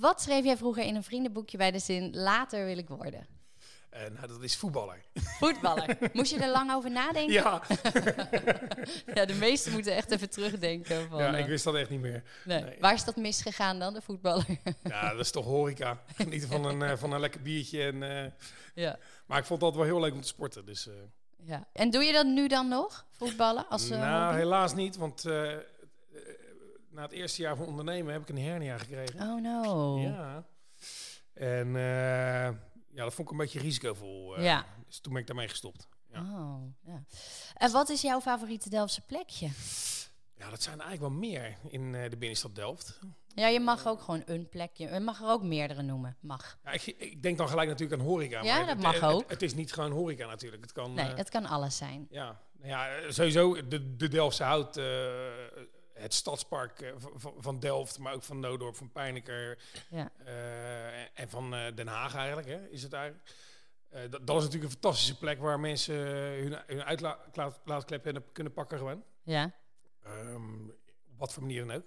Wat schreef jij vroeger in een vriendenboekje bij de zin later wil ik worden? Uh, nou, dat is voetballer. Voetballer. Moest je er lang over nadenken? Ja. ja, de meesten moeten echt even terugdenken. Van, ja, eh, ik wist dat echt niet meer. Nee. Waar is dat misgegaan dan, de voetballer? ja, dat is toch horeca. Genieten van een, uh, van een lekker biertje. En, uh, ja. Maar ik vond dat wel heel leuk om te sporten. Dus, ja. En doe je dat nu dan nog, voetballen? Als, nou, hobby? helaas niet, want na het eerste jaar van ondernemen heb ik een hernia gekregen. Oh no. Ja. En ja, dat vond ik een beetje risicovol. Uh, ja. Dus toen ben ik daarmee gestopt. Ja. Oh, ja. En wat is jouw favoriete Delftse plekje? Ja, dat zijn eigenlijk wel meer in uh, de binnenstad Delft. Ja, je mag ook gewoon een plekje. Je mag er ook meerdere noemen. Mag. Ja, ik, ik denk dan gelijk natuurlijk aan horeca. Ja, maar dat het, mag het, ook. Het, het, is niet gewoon horeca natuurlijk. Het kan, nee, uh, het kan alles zijn. Ja, nou ja sowieso de, de Delftse hout het stadspark uh, van, Delft, maar ook van Noodorp, van Pijnaker ja. uh, en van uh, Den Haag eigenlijk, hè, is het eigenlijk. Dat, dat, is natuurlijk een fantastische plek waar mensen hun, hun uitlaatklep kunnen, kunnen pakken gewoon. Ja. Um, op wat voor manier dan ook.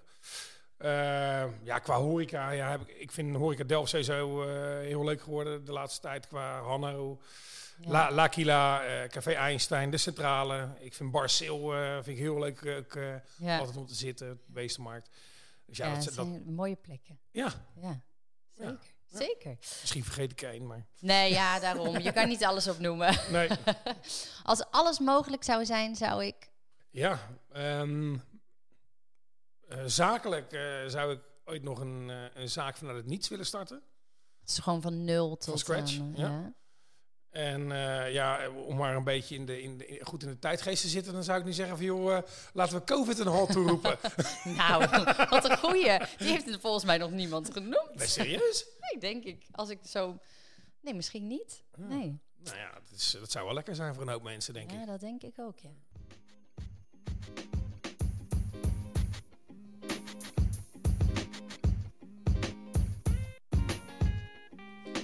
Ja, qua horeca, ja, heb ik, ik vind horeca Delft sowieso heel leuk geworden de laatste tijd qua Hanno. Ja. La, L'Aquila, uh, Café Einstein, de Centrale. Ik vind Bar Sil uh, vind ik heel leuk ook, ja. altijd om te zitten, Beestenmarkt. Dus ja, ja dat, dat zijn mooie plekken. Ja. Ja, zeker. Zeker. Misschien vergeet ik één, maar... Nee, ja, daarom. Je kan niet alles opnoemen. Nee. Als alles mogelijk zou zijn, zou ik... Ja, um, zakelijk zou ik ooit nog een, een zaak vanuit het niets willen starten. Het is gewoon van nul tot... Van scratch, aan, ja. ja. En uh, ja, om maar een beetje in de, in de, goed in de tijdgeest te zitten, dan zou ik niet zeggen van joh, uh, laten we COVID een halt toeroepen. nou, wat een goeie. Die heeft het volgens mij nog niemand genoemd. Nee, serieus? nee, denk ik. Als ik zo... Nee, misschien niet. Nee. Nou ja, dat, is, dat zou wel lekker zijn voor een hoop mensen, denk ja, ik. Ja, dat denk ik ook, ja.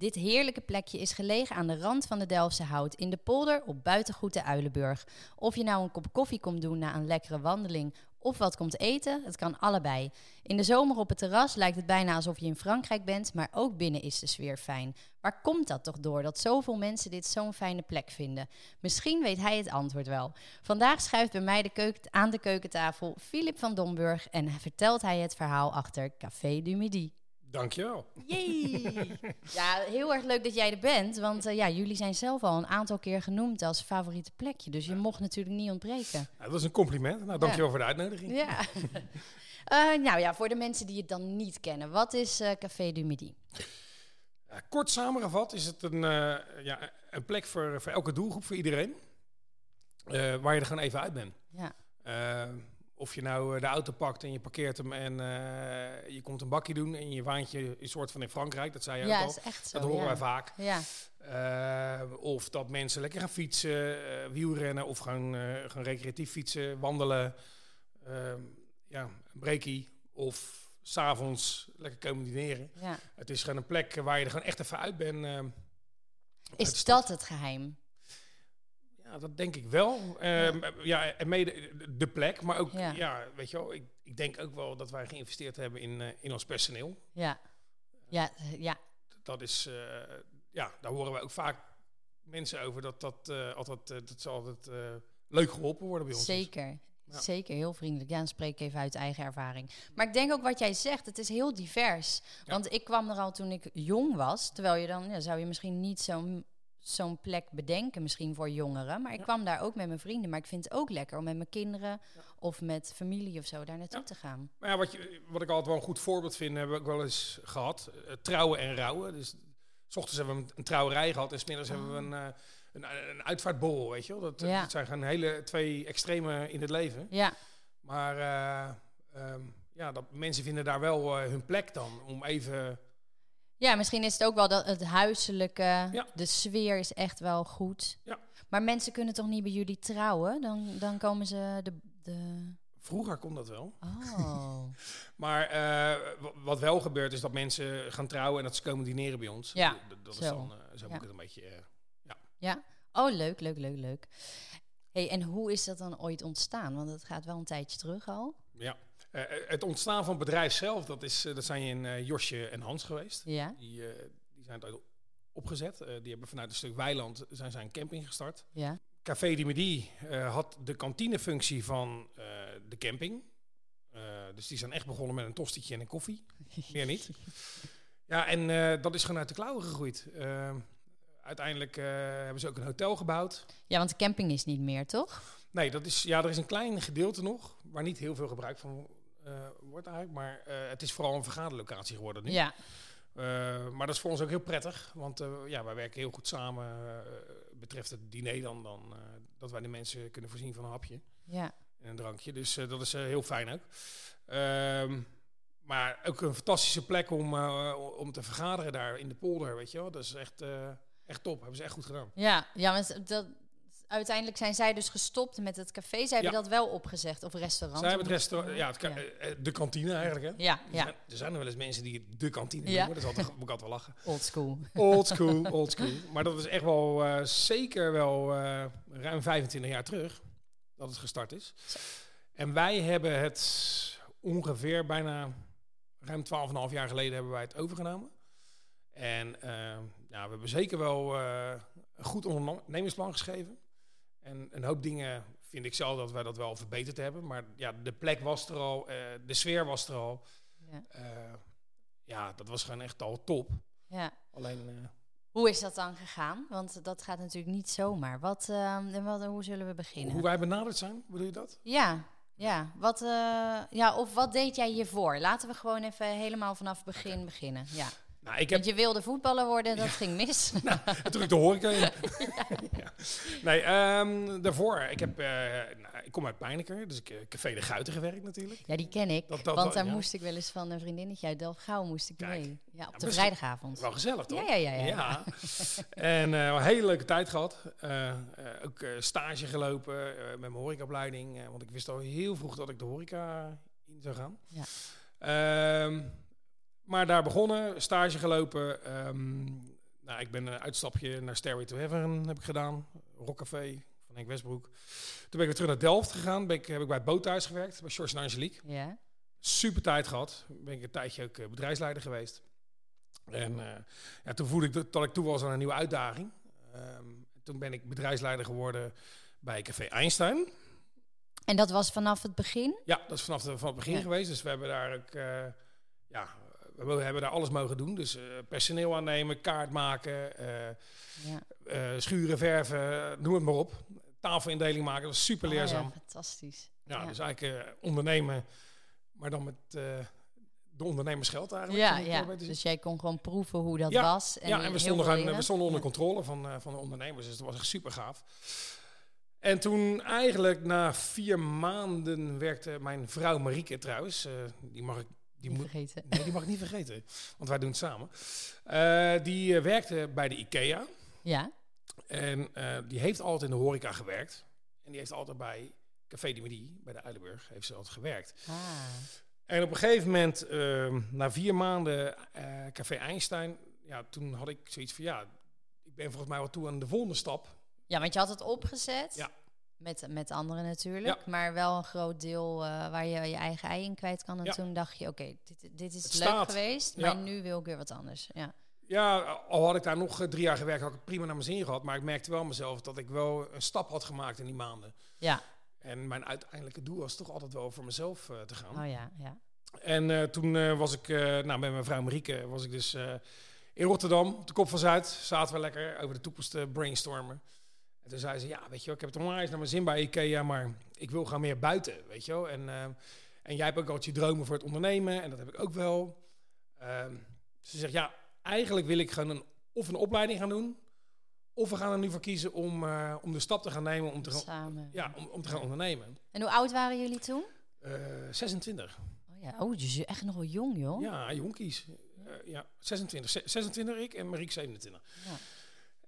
Dit heerlijke plekje is gelegen aan de rand van de Delftse Hout in de polder op buitengoed de Uilenburg. Of je nou een kop koffie komt doen na een lekkere wandeling of wat komt eten, het kan allebei. In de zomer op het terras lijkt het bijna alsof je in Frankrijk bent, maar ook binnen is de sfeer fijn. Waar komt dat toch door dat zoveel mensen dit zo'n fijne plek vinden? Misschien weet hij het antwoord wel. Vandaag schuift bij mij de keuken, aan de keukentafel Filip van Domburg en vertelt hij het verhaal achter Café du Midi. Dankjewel. Jee! Ja, heel erg leuk dat jij er bent. Want uh, ja, jullie zijn zelf al een aantal keer genoemd als favoriete plekje. Dus je mocht natuurlijk niet ontbreken. Ja, dat is een compliment. Nou, dankjewel ja. voor de uitnodiging. Ja. uh, nou ja, voor de mensen die het dan niet kennen. Wat is uh, Café du Midi? kort samengevat is het een, ja, een plek voor, voor elke doelgroep, voor iedereen. waar je er gewoon even uit bent. Ja. Of je nou de auto pakt en je parkeert hem en uh, je komt een bakje doen en je waant je een soort van in Frankrijk, dat zei je ja, ook al. Is echt zo, dat horen ja. wij vaak. Ja. Uh, of dat mensen lekker gaan fietsen, uh, wielrennen of gewoon, gaan recreatief fietsen, wandelen. Ehm, ja, een breakie of s'avonds lekker komen dineren. Ja. Het is gewoon een plek waar je er gewoon echt even uit bent. is dat het geheim? Ja, dat denk ik wel. Um, ja. ja, en mede de plek, maar ook, ja, Ja. weet je wel, ik, ik denk ook wel dat wij geïnvesteerd hebben in, uh, in ons personeel. Ja. Ja, ja. Dat is, uh, ja, daar horen we ook vaak mensen over dat dat uh, altijd, dat ze altijd leuk geholpen worden bij ons. Zeker. Ja. Zeker, heel vriendelijk. Ja, dan spreek ik even uit eigen ervaring. Maar ik denk ook wat jij zegt, het is heel divers. Ja. Want ik kwam er al toen ik jong was, terwijl je dan, ja, zou je misschien niet zo'n zo'n plek bedenken, misschien voor jongeren. Maar ik ja. kwam daar ook met mijn vrienden. Maar ik vind het ook lekker om met mijn kinderen ja. of met familie of zo daar naartoe ja. te gaan. Maar ja, wat, je, wat ik altijd wel een goed voorbeeld vind, hebben we ook wel eens gehad. Uh, trouwen en rouwen. Dus s ochtends hebben we een, een trouwerij gehad en smiddags oh. hebben we een, uh, een, een uitvaartborrel, weet je wel. Dat, dat, zijn gewoon hele twee extreme in het leven. Ja. Maar uh, um, ja, dat, mensen vinden daar wel hun plek dan om even... Ja, misschien is het ook wel dat het huiselijke, Ja. de sfeer is echt wel goed. Ja. Maar mensen kunnen toch niet bij jullie trouwen? Dan, dan komen ze de... de... Vroeger kon dat wel. Oh. Maar eh, wat wel gebeurt is dat mensen gaan trouwen en dat ze komen dineren bij ons. Ja, dat zo. is dan, eh, zo Ja. het een beetje... eh, ja. Oh, leuk, leuk, leuk, leuk. Hey, en hoe is dat dan ooit ontstaan? Want het gaat wel een tijdje terug al. ja. Eh, het ontstaan van het bedrijf zelf, dat, is, eh, dat zijn in eh, Josje en Hans geweest. Ja, Die, eh, die zijn het ooit opgezet. Eh, die hebben vanuit een stuk weiland zijn zij een camping gestart. ja. Café de Midi eh, had de kantinefunctie van eh, de camping. Eh, dus die zijn echt begonnen met een tostietje en een koffie. Meer niet. Ja, en eh, dat is gewoon uit de klauwen gegroeid. Eh, uiteindelijk eh, hebben ze ook een hotel gebouwd. Ja, want de camping is niet meer, toch? Nee, dat is, ja, er is een klein gedeelte nog, waar niet heel veel gebruik van eh, wordt eigenlijk. Maar eh, het is vooral een vergaderlocatie geworden nu. Ja. Eh, maar dat is voor ons ook heel prettig, want eh, ja, wij werken heel goed samen. eh, betreft het diner dan, dan eh, dat wij de mensen kunnen voorzien van een hapje Ja. en een drankje. Dus eh, dat is eh, heel fijn ook. Ehm, maar ook een fantastische plek om, eh, om te vergaderen daar in de polder, weet je wel. Dat is echt, eh, echt top, hebben ze echt goed gedaan. Ja, ja maar dat, uiteindelijk zijn zij dus gestopt met het café. Zij hebben Ja. dat wel opgezegd, of restaurant. Zij hebben het restaurant, ja, het ka- eh, de kantine eigenlijk hè. Ja, Er, ja. zijn, er zijn er wel eens mensen die de kantine noemen, dat is altijd, moet ik altijd wel lachen. Old school. Old school, old school. Maar dat is echt wel eh, zeker wel eh, ruim 25 jaar terug dat het gestart is. En wij hebben het ongeveer bijna ruim 12,5 jaar geleden hebben wij het overgenomen. En ja, we hebben zeker wel een goed ondernemingsplan geschreven. En een hoop dingen vind ik zelf dat wij dat wel verbeterd hebben. Maar ja, de plek was er al, eh, de sfeer was er al. Ja. Eh, ja, dat was gewoon echt al top. ja. Alleen... eh, Hoe is dat dan gegaan? Want dat gaat natuurlijk niet zomaar. Wat, ehm, en wat, hoe zullen we beginnen? Hoe wij benaderd zijn, bedoel je dat? Ja, ja. Wat, ja. Of wat deed jij hiervoor? Laten we gewoon even helemaal vanaf begin beginnen. Ja. Nou, ik heb Want je wilde voetballer worden, dat ging mis. toen ik de horeca in. ja. Nee, ehm, daarvoor. Ik, heb, eh, nou, ik kom uit Pijnaker, dus ik heb Café de Guiten gewerkt natuurlijk. Ja, die ken ik. Dat- dat want daar ja. moest ik wel eens van een vriendinnetje uit Delfgauw moest ik Kijk. mee. Ja, op de vrijdagavond. Wel gezellig, toch? Ja, ja, ja, ja. En eh, een hele leuke tijd gehad. Eh, eh, ook eh, stage gelopen eh, met mijn horecaopleiding. eh, want ik wist al heel vroeg dat ik de horeca in zou gaan. Ja. Ehm, maar daar begonnen, stage gelopen. Ehm, nou, ik ben een uitstapje naar Stairway to Heaven heb ik gedaan. Rockcafé van Henk Westbroek. Toen ben ik weer terug naar Delft gegaan. Ben ik, heb ik bij het Boothuis gewerkt, bij George en Angelique Ja. super tijd gehad. Ben ik een tijdje ook eh, bedrijfsleider geweest. En eh, ja, toen voelde ik dat, dat ik toe was aan een nieuwe uitdaging. Ehm, toen ben ik bedrijfsleider geworden bij Café Einstein. En dat was vanaf het begin? Ja, dat is vanaf de, van het begin Ja. geweest. Dus we hebben daar ook, eh, ja, we hebben daar alles mogen doen. Dus eh, personeel aannemen, kaart maken, eh, Ja. eh, schuren, verven, noem het maar op. Tafelindeling maken, dat was super Oh leerzaam. ja, fantastisch. Ja, dus eigenlijk ondernemen, maar dan met de ondernemersgeld eigenlijk. Ja, ja. Dus jij kon gewoon proeven hoe dat Ja, was. En ja, en we stonden, leren. we stonden onder controle van, van de ondernemers, dus dat was echt super gaaf. En toen eigenlijk na vier maanden werkte mijn vrouw Marieke trouwens, die mag ik... Die moet, vergeten. nee, die mag ik niet vergeten, want wij doen het samen. Eh, die eh, werkte bij de IKEA Ja, en eh, die heeft altijd in de horeca gewerkt. En die heeft altijd bij Café de Midi, bij de Uilenburg, heeft ze altijd gewerkt. ah. En op een gegeven moment, ehm, na vier maanden Café Einstein, ja, toen had ik zoiets van, ja, ik ben volgens mij wel toe aan de volgende stap. ja, want je had het opgezet. Ja. Met, met anderen natuurlijk. Maar wel een groot deel eh, waar je je eigen ei in kwijt kan. En Ja. toen dacht je, oké, dit, dit is Het leuk staat. geweest. Ja. Maar nu wil ik weer wat anders. Ja. Ja, al had ik daar nog eh, drie jaar gewerkt, had ik prima naar mijn zin gehad. Maar ik merkte wel mezelf dat ik wel een stap had gemaakt in die maanden. Ja, En mijn uiteindelijke doel was toch altijd wel voor mezelf eh, te gaan. oh ja, ja. En toen was ik, nou, met mijn vrouw Marieke, was ik dus in Rotterdam, op de Kop van Zuid. Zaten we lekker over de toekomst te brainstormen. En toen zei ze, ja, weet je wel, ik heb het onwijs naar mijn zin bij Ikea, maar ik wil gaan meer buiten, weet je wel. En, eh, en jij hebt ook altijd je dromen voor het ondernemen, en dat heb ik ook wel. Ehm, ze zegt, ja, eigenlijk wil ik gewoon een, of een opleiding gaan doen, of we gaan er nu voor kiezen om, eh, om de stap te gaan nemen om te gaan, Samen. ja, om, om te gaan ondernemen. En hoe oud waren jullie toen? Eh 26. Oh ja, oh, dus je echt nog wel jong, joh. Ja, jonkies. Eh, ja, 26. Ze- 26 ik en Marieke 27. Ja.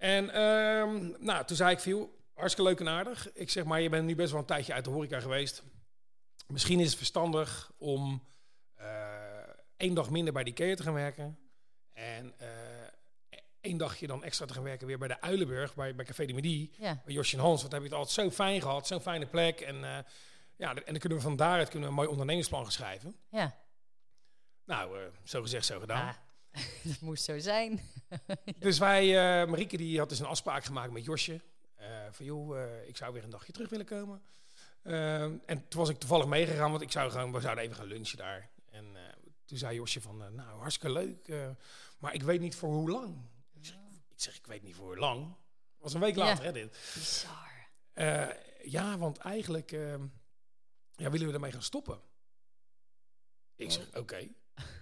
En ehm, nou, toen zei ik veel, hartstikke leuk en aardig. Ik zeg maar, je bent nu best wel een tijdje uit de horeca geweest. Misschien is het verstandig om eh, één dag minder bij die IKEA te gaan werken. En eh, één dagje dan extra te gaan werken weer bij de Uilenburg, bij, bij Café de Midi. Ja. Bij Josje en Hans, want heb je het altijd zo fijn gehad, zo'n fijne plek. En, eh, ja, en dan kunnen we van daaruit kunnen we een mooi ondernemingsplan gaan schrijven. Ja. Nou, zo gezegd, zo gedaan. dat moest zo zijn. Dus wij, eh Marieke die had dus een afspraak gemaakt met Josje. eh, van joh, eh, ik zou weer een dagje terug willen komen. En toen was ik toevallig meegegaan, want ik zou gewoon, we zouden even gaan lunchen daar. En toen zei Josje van, nou hartstikke leuk, maar ik weet niet voor hoe lang. Ik zeg, ik, zeg, ik weet niet voor hoe lang. Het was een week Ja. later, hè, dit. Bizar. Ja, want eigenlijk ja, willen we ermee gaan stoppen. Ik zeg, oké.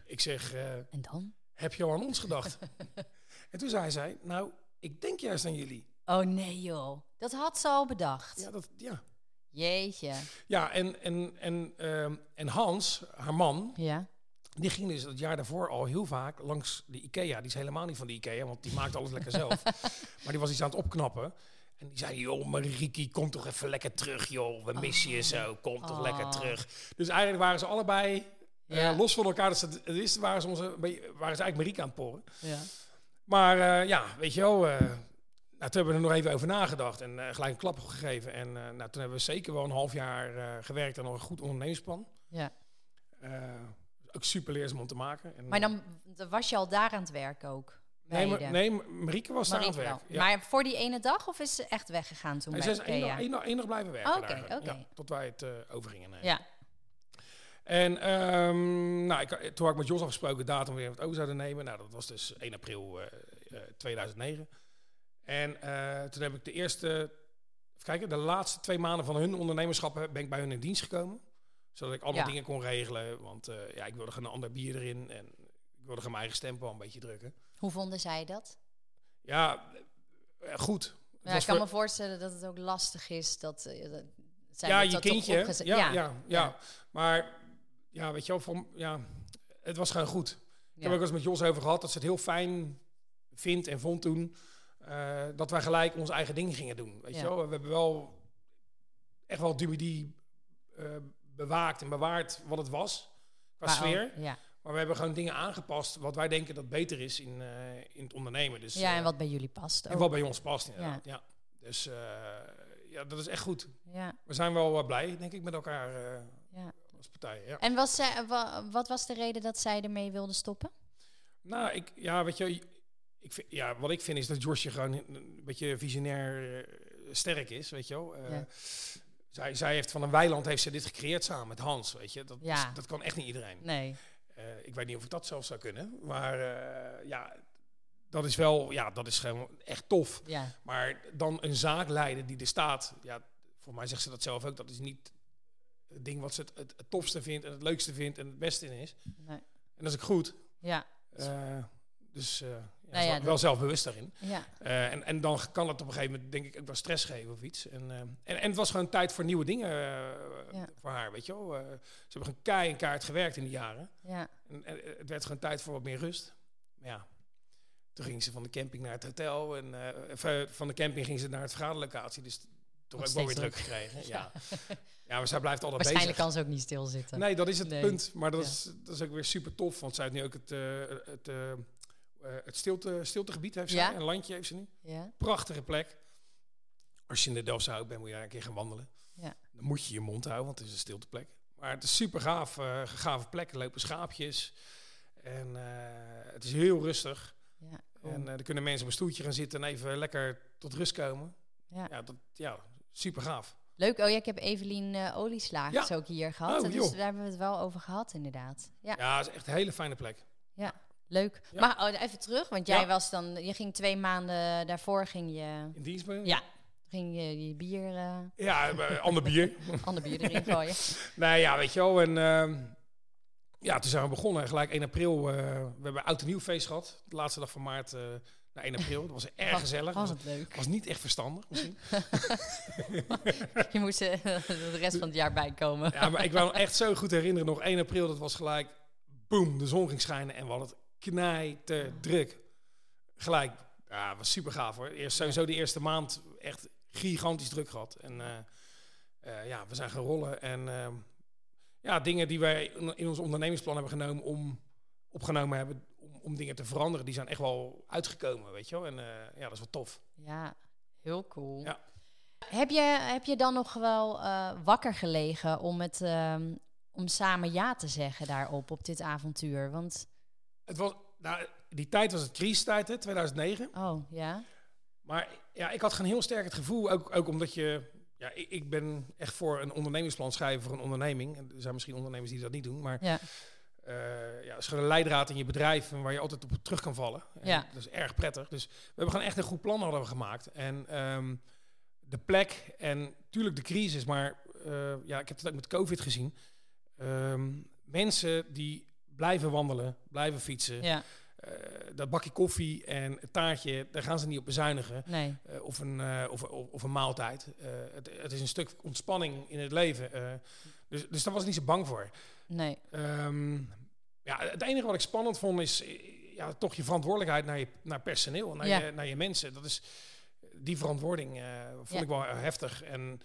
Ik zeg, En dan? Heb je al aan ons gedacht? en toen zei zij, nou, ik denk juist aan jullie. Oh nee joh. Dat had ze al bedacht. Ja, dat, ja. Jeetje. ja en, en, en, ehm, en Hans, haar man, Ja. die ging dus het jaar daarvoor al heel vaak langs de IKEA. Die is helemaal niet van de IKEA, want die maakt alles lekker zelf. Maar die was iets aan het opknappen. En die zei, joh, Marieke, kom toch even lekker terug, joh. We missen je zo, kom toch Oh. lekker terug. Dus eigenlijk waren ze allebei, eh, Ja. los van elkaar, dat het wisten, waren ze, onze, waren ze eigenlijk Marieke aan het poren. Ja. Maar eh, ja, weet je wel, eh, nou, toen hebben we er nog even over nagedacht en gelijk een klap gegeven. En nou, toen hebben we zeker wel een half jaar gewerkt aan nog een goed ondernemersplan. ja. Ook super leerzaam om te maken. En, Maar dan, was je al daar aan het werk ook. nee, maar, nee, Marieke was daar aan het werk. wel. Maar voor die ene dag of is ze echt weggegaan toen en bij ze is één dag, blijven werken. Oh, oké, oké. Ja, tot wij het overgingen. nemen. Ja. En ehm, nou, ik, toen had ik met Jos afgesproken datum weer wat over zouden nemen. Nou, dat was dus 1 april eh, eh, 2009. En eh, toen heb ik de eerste, even kijken, de laatste twee maanden van hun ondernemerschap eh, ben ik bij hun in dienst gekomen. Zodat ik allemaal Ja. dingen kon regelen. Want eh, ja, ik wilde gewoon een ander bier erin. En ik wilde gewoon mijn eigen stempel een beetje drukken. Hoe vonden zij dat? Ja, eh, goed. Ja, ik kan voor- me voorstellen dat het ook lastig is dat, eh, dat zij ja, je kindje. ja, ja, ja. Maar ja, weet je wel, van, ja, het was gewoon goed. Ik heb ook eens met Jos over gehad dat ze het heel fijn vindt en vond toen eh, dat wij gelijk ons eigen ding gingen doen. Weet je wel, we hebben wel echt wel Dubidi eh bewaakt en bewaard wat het was qua sfeer. ja. Maar we hebben gewoon dingen aangepast wat wij denken dat beter is in, eh, in het ondernemen. Dus, ja, en wat bij jullie past en ook. wat bij ons past inderdaad. Ja. Dus ja, dat is echt goed. Ja, We zijn wel blij, denk ik, met elkaar. Als partij. Ja. En was zij, wa- wat was de reden dat zij ermee wilde stoppen? Nou, ik, ja, weet je, ik vind, ja, wat ik vind is dat Josje gewoon een beetje visionair eh, sterk is, weet je wel. Eh, Ja. zij, zij heeft van een weiland heeft ze dit gecreëerd samen met Hans, weet je. Dat, Ja. is- dat kan echt niet iedereen. Nee. Eh, ik weet niet of ik dat zelf zou kunnen, maar eh, ja, dat is wel, ja, dat is gewoon echt tof. Ja, Maar dan een zaak leiden die er staat, ja, voor mij zegt ze dat zelf ook, dat is niet het ding wat ze het, het, het tofste vindt en het leukste vindt en het beste in is. nee. En dat is ook goed. Ja, Eh, dus eh ja, Nou ja, wel, dat- zelfbewust daarin. ja. Eh, en, en dan kan het op een gegeven moment, denk ik, ook wel stress geven of iets. En, en, en het was gewoon tijd voor nieuwe dingen Ja. voor haar, weet je wel. Ze hebben gewoon kei en kaart gewerkt in die jaren. ja. En, en het werd gewoon tijd voor wat meer rust. Maar ja, toen ging ze van de camping naar het hotel. En van de camping ging ze naar het vergaderlocatie. Dus toch ook wel weer druk. gekregen. ja. Ja, maar zij blijft altijd Waarschijnlijk bezig. kan ze ook niet stilzitten. Nee, dat is het Nee. punt. Maar dat, Ja. is, dat is ook weer super tof. Want zij heeft nu ook het, eh, het, eh, het stilte, stiltegebied. Heeft zij. Ja. Een landje heeft ze nu. Ja, Prachtige plek. Als je in de Delftse Hout bent, moet je daar een keer gaan wandelen. Ja. Dan moet je je mond houden, want het is een stilteplek. Maar het is super gaaf, eh gave plek. Er lopen schaapjes. En het is heel rustig. ja. cool. En er kunnen mensen op een stoeltje gaan zitten en even lekker tot rust komen. ja. Ja, dat, ja super gaaf. Leuk. Oh ja, ik heb Evelien eh Olieslagers Ja. ook hier gehad. Oh, dus daar hebben we het wel over gehad, inderdaad. Ja, Ja, is echt een hele fijne plek. leuk. Ja. Maar oh, even terug, want jij was dan... Je ging twee maanden daarvoor, ging je... In dienst ben? Ja, ging je je bier... eh Ja, ander bier. ander bier erin gooien. Nee, ja, weet je wel. En ehm, ja, toen zijn we begonnen. Gelijk 1 april. eh, we hebben oud en nieuw feest gehad. De laatste dag van maart naar 1 april. Dat was erg gezellig. Was het leuk. was niet echt verstandig misschien. Je moest eh, de rest van het jaar bijkomen. Ja, maar ik wil me echt zo goed herinneren. Nog 1 april, dat was gelijk... Boom, de zon ging schijnen. En we hadden het knijter druk. Gelijk. Ja, was super gaaf hoor. Eerst sowieso de eerste maand echt gigantisch druk gehad. En eh, eh, ja, we zijn gaan rollen. En ehm, ja, dingen die wij in ons ondernemingsplan hebben genomen om opgenomen hebben om, dingen te veranderen, die zijn echt wel uitgekomen, weet je wel. En eh, ja, dat is wel tof. Ja, heel cool. Ja. Heb, je, heb je dan nog wel eh, wakker gelegen om, het, ehm, om samen ja te zeggen daarop, op dit avontuur? Want, Het was, nou, die tijd was het crisistijd, hè, 2009. oh ja, Maar ja, ik had gewoon heel sterk het gevoel, ook, ook omdat je... Ja, ik, ik ben echt voor een ondernemingsplan schrijven voor een onderneming. En er zijn misschien ondernemers die dat niet doen, maar... ja, eh ja, is een leidraad in je bedrijf en waar je altijd op terug kan vallen. En Ja. Dat is erg prettig. Dus we hebben gewoon echt een goed plan hadden we gemaakt. En ehm, de plek en natuurlijk de crisis, maar eh, ja, ik heb het ook met COVID gezien. Ehm, mensen die blijven wandelen, blijven fietsen. ja, eh, dat bakje koffie en het taartje, daar gaan ze niet op bezuinigen. nee, of, een, of, of, of een maaltijd. Het, het is een stuk ontspanning in het leven. dus, dus daar was ik niet zo bang voor. nee, Ehm, ja, het enige wat ik spannend vond is eh, ja, toch je verantwoordelijkheid naar je naar personeel, naar, Ja. je, naar je mensen. Dat is, die verantwoording eh, vond Ja. ik wel heftig. En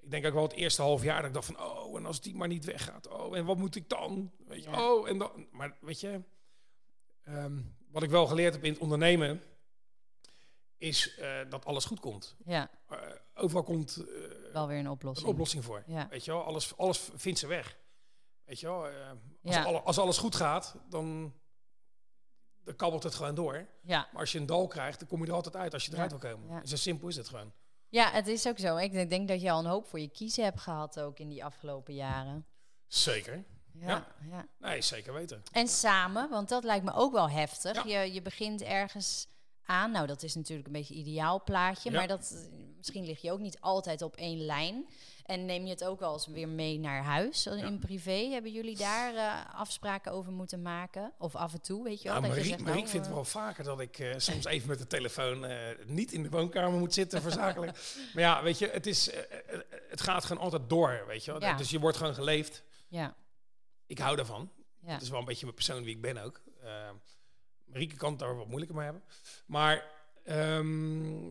ik denk ook wel het eerste half jaar dat ik dacht van, oh, en als die maar niet weggaat, oh, en wat moet ik dan? Weet je, Ja. oh, en dan. Maar weet je, ehm, wat ik wel geleerd heb in het ondernemen, is eh, dat alles goed komt. ja, overal komt wel weer een een oplossing. oplossing voor. Ja, Weet je wel, alles, alles vindt ze weg. Weet je wel, eh, als, Ja. alle- als alles goed gaat, dan, dan kabbelt het gewoon door. ja. Maar als je een dal krijgt, dan kom je er altijd uit als je eruit Ja. wil komen. Ja. Zo simpel is het gewoon. ja, het is ook zo. Ik denk- denk dat je al een hoop voor je kiezen hebt gehad ook in die afgelopen jaren. Zeker. Ja. Nee, zeker weten. En samen, want dat lijkt me ook wel heftig. Je, je begint ergens aan. Nou, dat is natuurlijk een beetje een ideaal plaatje. Maar dat, misschien lig je ook niet altijd op één lijn. En neem je het ook wel eens weer mee naar huis eh, in privé? Hebben jullie daar eh, afspraken over moeten maken? Of af en toe, weet je wel? Nou, Mariek, zegt, Mariek nou, vindt eh, wel vaker dat ik soms even met de telefoon niet in de woonkamer moet zitten voor zakelijk. Maar ja, weet je, het, is, het gaat gewoon altijd door, weet je wel. Ja. Dus je wordt gewoon geleefd. Ja, Ik hou daarvan. ja. Het is wel een beetje mijn persoon wie ik ben ook. Marieke kan het daar wat moeilijker mee hebben. Maar ehm,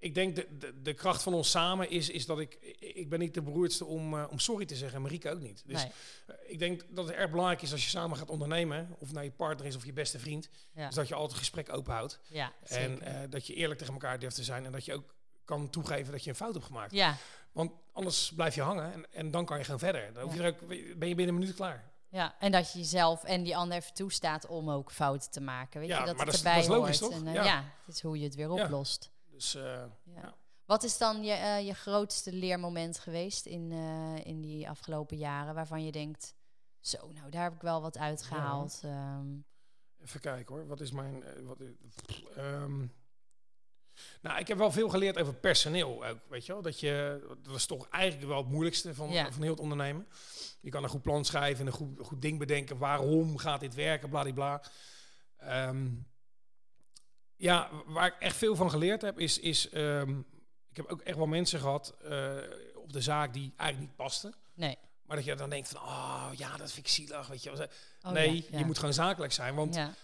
ik denk de, de, de kracht van ons samen is, is dat ik... Ik ben niet de beroerdste om, eh, om sorry te zeggen. En Marieke ook niet. Dus nee, eh, ik denk dat het erg belangrijk is als je samen gaat ondernemen... of naar je partner is of je beste vriend... ja, is dat je altijd het gesprek open houdt. ja, En eh, dat je eerlijk tegen elkaar durft te zijn. En dat je ook kan toegeven dat je een fout hebt gemaakt. ja, Want anders blijf je hangen en, en dan kan je gaan verder. Dan hoef je er ook, ben je binnen een minuut klaar. ja, en dat je jezelf en die ander even toestaat om ook fouten te maken. Weet je, dat maar het dat is- erbij dat is logisch, hoort. toch? En, Ja. het is hoe je het weer Ja. oplost. Dus eh, Ja. Wat is dan je, eh, je grootste leermoment geweest in, eh, in die afgelopen jaren waarvan je denkt, zo, nou daar heb ik wel wat uitgehaald. Ehm, Even kijken hoor, wat is mijn... wat, ehm, nou, ik heb wel veel geleerd over personeel ook, weet je wel. Dat, je, dat is toch eigenlijk wel het moeilijkste van, Ja. van heel het ondernemen. Je kan een goed plan schrijven en een goed, goed ding bedenken. Waarom gaat dit werken, bladibla. Ehm ja, waar ik echt veel van geleerd heb, is... is ehm, ik heb ook echt wel mensen gehad eh, op de zaak die eigenlijk niet pasten. nee. Maar dat je dan denkt van, oh ja, dat vind ik zielig, weet je wel. Oh, nee, ja, ja. je moet gewoon zakelijk zijn. Want Ja,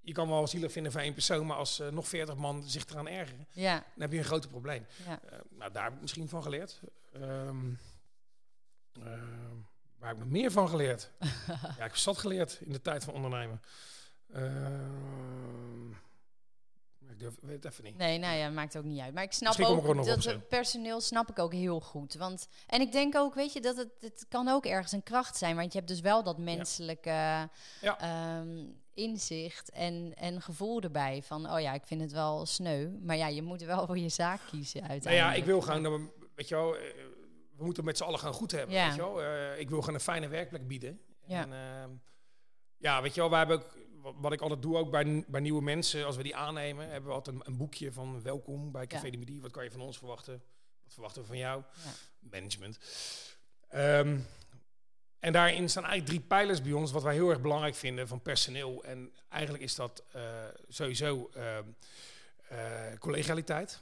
je kan wel zielig vinden van één persoon, maar als eh, nog veertig man zich eraan ergeren, ja, dan heb je een groot probleem. ja. Eh, nou, daar heb ik misschien van geleerd. Ehm, ehm, waar heb ik nog meer van geleerd? ja, ik heb zat geleerd in de tijd van ondernemen. Ik durf, weet het even niet. Nee, nou ja, maakt ook niet uit. Maar ik snap Misschien ook dat het personeel snap ik ook heel goed. Want, en ik denk ook, weet je, dat het, het kan ook ergens een kracht zijn. Want je hebt dus wel dat menselijke Ja. ehm, inzicht en, en gevoel erbij. Van, oh ja, ik vind het wel sneu. Maar ja, je moet wel voor je zaak kiezen Nou uiteindelijk. ja, ik wil gewoon, dat we- weet je wel, eh, we moeten met z'n allen gaan goed hebben. Ja. Weet je wel? Eh, ik wil gewoon een fijne werkplek bieden. Ja. En, ehm, ja, weet je wel, wij hebben ook, wat, wat ik altijd doe, ook bij, bij nieuwe mensen, als we die aannemen, hebben we altijd een, een boekje van welkom bij Café Ja. de Midi. Wat kan je van ons verwachten? Wat verwachten we van jou? Ja. Management. Ehm, en daarin staan eigenlijk drie pijlers bij ons, wat wij heel erg belangrijk vinden van personeel. En eigenlijk is dat eh, sowieso ehm, eh, collegialiteit.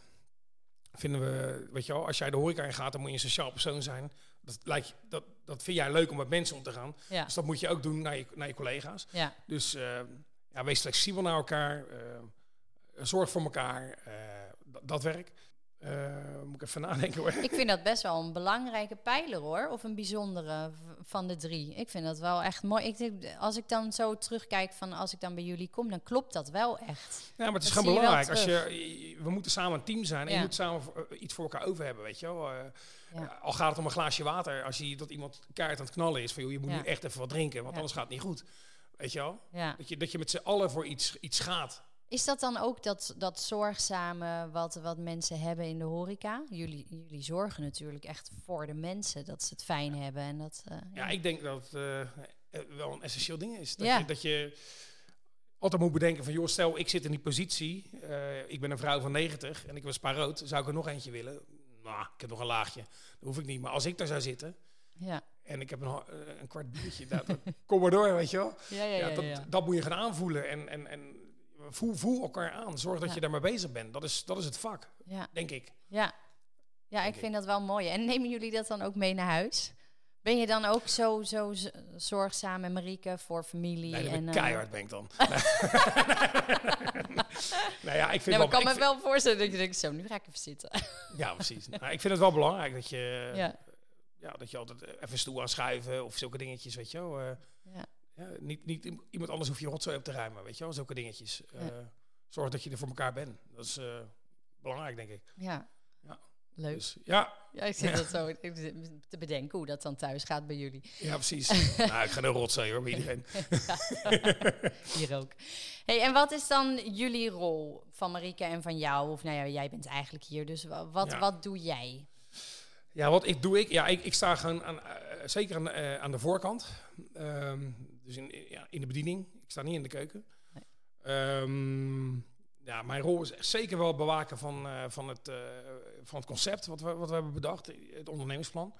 Vinden we, weet je wel, als jij de horeca in gaat, dan moet je een sociaal persoon zijn. Dat, lijkt, dat, dat vind jij leuk om met mensen om te gaan. Ja, Dus dat moet je ook doen naar je, naar je collega's. ja, Dus eh, ja, wees flexibel naar elkaar. eh, zorg voor elkaar. eh, dat, werk. Moet ik even nadenken hoor. Ik vind dat best wel een belangrijke pijler hoor. Of een bijzondere van de drie. Ik vind dat wel echt mooi. Ik als ik dan zo terugkijk van als ik dan bij jullie kom, dan klopt dat wel echt. Ja, maar het is Dat gewoon je belangrijk. Als je, we moeten samen een team zijn en Ja. je moet samen iets voor elkaar over hebben, weet je wel. Ja. Al gaat het om een glaasje water. Als je dat iemand keihard aan het knallen is, van joh, je moet Ja. nu echt even wat drinken, want anders gaat het niet goed. Weet je wel? Dat je, dat je met z'n allen voor iets, iets gaat. Is dat dan ook dat, dat zorgzame wat, wat mensen hebben in de horeca? Jullie, jullie zorgen natuurlijk echt voor de mensen, dat ze het fijn hebben. En dat, eh, Ja, ik denk dat het eh, eh, wel een essentieel ding is. Dat, Ja. je, dat je altijd moet bedenken van, joh, stel ik zit in die positie. ik ben een vrouw van 90 en ik was rood. Zou ik er nog eentje willen? Nou, ik heb nog een laagje. Dat hoef ik niet. Maar als ik daar zou zitten ja. en ik heb een, eh, een kwart biertje, dat, dat- kom maar door, weet je wel. Ja, ja, dat, dat moet je gaan aanvoelen en, en, en voel, voel elkaar aan. Zorg dat je daarmee bezig bent. Dat is, dat is het vak, ja. denk ik. Ja, ja ik Denk ik. vind dat wel mooi. En nemen jullie dat dan ook mee naar huis? Ben je dan ook zo, zo zorgzaam en Marieke voor familie? Nee, en, eh, keihard ben ik dan. nou ja, ik vind Nee, maar wel, ik kan ik me wel voorstellen dat je denkt, zo, nu ga ik even zitten. Ja, precies. Nou, ik vind het wel belangrijk dat je, ja, ja, dat je altijd even een stoel aanschuiven of zulke dingetjes, weet je wel. eh, ja, ja, niet, niet iemand anders hoeft je rotzooi op te ruimen, weet je wel. Zulke dingetjes. Eh. Zorg dat je er voor elkaar bent. Dat is eh, belangrijk, denk ik. ja. Leuk. Dus, ja, Ja, ik zit dat zo te bedenken hoe dat dan thuis gaat bij jullie. ja, precies. nou, ik ga een rotzooi hoor, bij iedereen. Hier ook. Hey, en wat is dan jullie rol van Marieke en van jou? Of nou ja, jij bent eigenlijk hier, dus wa- wat, Ja. wat doe jij? Ja, wat ik doe ik? Ja, ik, ik sta gewoon aan, eh, zeker aan, eh, aan de voorkant. Ehm, dus in, ja, in de bediening. Ik sta niet in de keuken. Nee. Ehm, ja, mijn rol is echt zeker wel bewaken van, eh, van, het, eh, van het concept wat we, wat we hebben bedacht, het ondernemingsplan.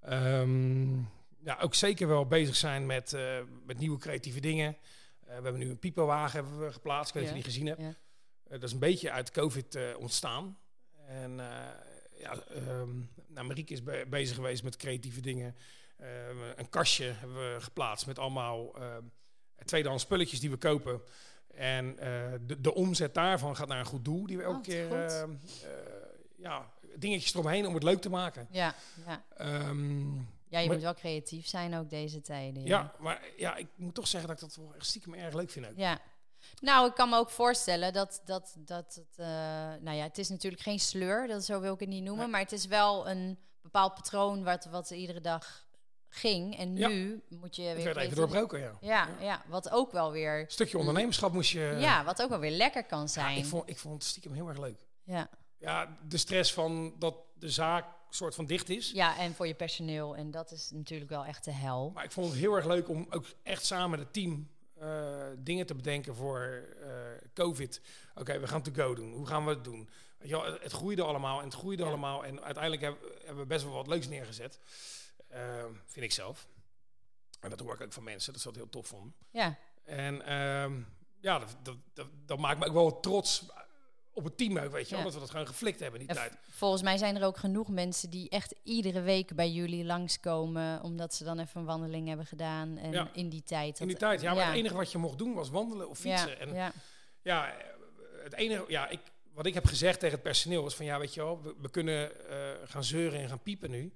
Ehm, ja, ook zeker wel bezig zijn met, eh, met nieuwe creatieve dingen. We hebben nu een pipowagen hebben we geplaatst, ik weet niet of je die gezien hebt. Ja. Dat is een beetje uit COVID ontstaan. En ja, ehm nou, Marieke is be- bezig geweest met creatieve dingen. Eh, een kastje hebben we geplaatst met allemaal ehm tweedehands spulletjes die we kopen. En eh, de, de omzet daarvan gaat naar een goed doel. Die we elke Oh, keer ehm, eh, ja, dingetjes eromheen om het leuk te maken. Ja, ja. Ehm, ja je Maar- moet wel creatief zijn ook deze tijden. ja. maar ja, ik moet toch zeggen dat ik dat wel echt stiekem erg leuk vind ook. Ja. Nou, ik kan me ook voorstellen dat, dat, dat het... eh, nou ja, het is natuurlijk geen sleur, dat, zo wil ik het niet noemen. Nee. Maar het is wel een bepaald patroon wat, wat iedere dag ging. En Ja. nu moet je Het weer... werd even doorbroken, ja. Ja, ja, wat ook wel weer... Een stukje ondernemerschap moest je... Ja, wat ook wel weer lekker kan Ja, zijn. ik, vond, ik vond het stiekem heel erg leuk. Ja. Ja, de stress van dat de zaak soort van dicht is. ja, en voor je personeel. En dat is natuurlijk wel echt de hel. Maar ik vond het heel erg leuk om ook echt samen met het team eh, dingen te bedenken voor eh, COVID. Oké, we gaan to go doen. Hoe gaan we het doen? Wel, het, het groeide allemaal en het groeide Ja. allemaal. En uiteindelijk hebben, hebben we best wel wat leuks neergezet. Eh, vind ik zelf. En dat hoor ik ook van mensen, dat ze dat heel tof vonden. Ja, En ehm, ja, dat, dat, dat, dat maakt me ook wel trots op het team ook, weet je wel. Ja. Dat we dat gewoon geflikt hebben in die tijd. volgens mij zijn er ook genoeg mensen die echt iedere week bij jullie langskomen. Omdat ze dan even een wandeling hebben gedaan. En Ja. in die tijd. In die tijd, ja, maar het enige wat je mocht doen was wandelen of fietsen. Ja, en ja, Ja, het enige, ja, ik, wat ik heb gezegd tegen het personeel is van ja, weet je wel, we, we kunnen eh, gaan zeuren en gaan piepen nu.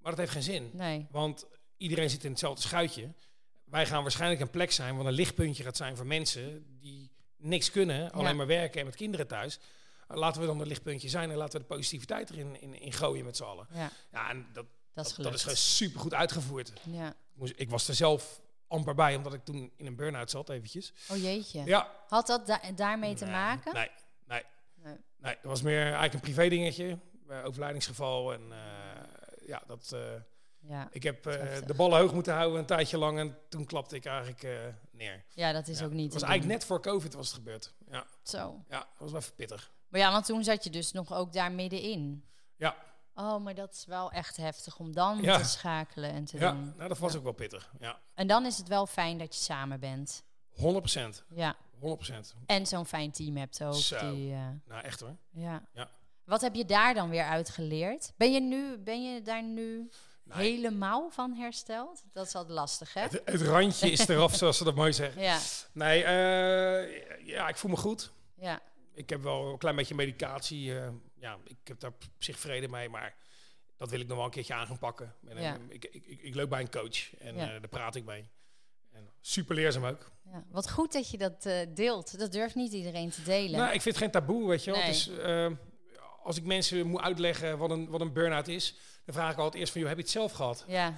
Maar dat heeft geen zin, nee. want iedereen zit in hetzelfde schuitje. Wij gaan waarschijnlijk een plek zijn, wat een lichtpuntje gaat zijn voor mensen die niks kunnen, alleen maar werken en met kinderen thuis. Uh, Laten we dan een lichtpuntje zijn en laten we de positiviteit erin in, in gooien met z'n allen. Ja, Ja, en dat, dat is dat, is gewoon super goed uitgevoerd. Ja. Ik, was er zelf amper bij, omdat ik toen in een burn-out zat eventjes. Oh jeetje. Ja, Had dat da- daarmee te maken? Nee, nee. Nee. Nee, dat was meer eigenlijk een privé dingetje. eh, overlijdingsgeval. En eh, ja, dat, eh, Ja. ik heb eh, de ballen hoog moeten houden een tijdje lang. En toen klapte ik eigenlijk eh, neer. ja, dat is Ja, ook niet Het was eigenlijk net voor COVID was het gebeurd. Ja, Zo. ja dat was wel even pittig. Maar ja, want toen zat je dus nog ook daar middenin. Ja, Oh, maar dat is wel echt heftig om dan Ja. te schakelen en te ja doen. nou, dat was ook wel pittig. Ja, En dan is het wel fijn dat je samen bent. 100 procent. Ja. 100% En zo'n fijn team hebt ook. Zo. Die, Nou, echt hoor. ja. Ja. Wat heb je daar dan weer uit geleerd? Ben je, nu, ben je daar nu helemaal van hersteld? Dat is altijd lastig, hè? Het, het randje is eraf, zoals ze dat mooi zeggen. Ja, Nee, eh, ja, ik voel me goed. ja, Ik heb wel een klein beetje medicatie. eh, ja, ik heb daar op zich vrede mee, maar dat wil ik nog wel een keertje aan gaan pakken. En, eh, Ja. ik, ik, ik, ik loop bij een coach en Ja. daar praat ik mee. En super leerzaam ook. ja. Wat goed dat je dat deelt. Dat durft niet iedereen te delen. Nou, ik vind het geen taboe, weet je wel. Nee. Dus, als ik mensen moet uitleggen wat een, wat een burn-out is, dan vraag ik altijd eerst van, joh, heb je het zelf gehad? Ja,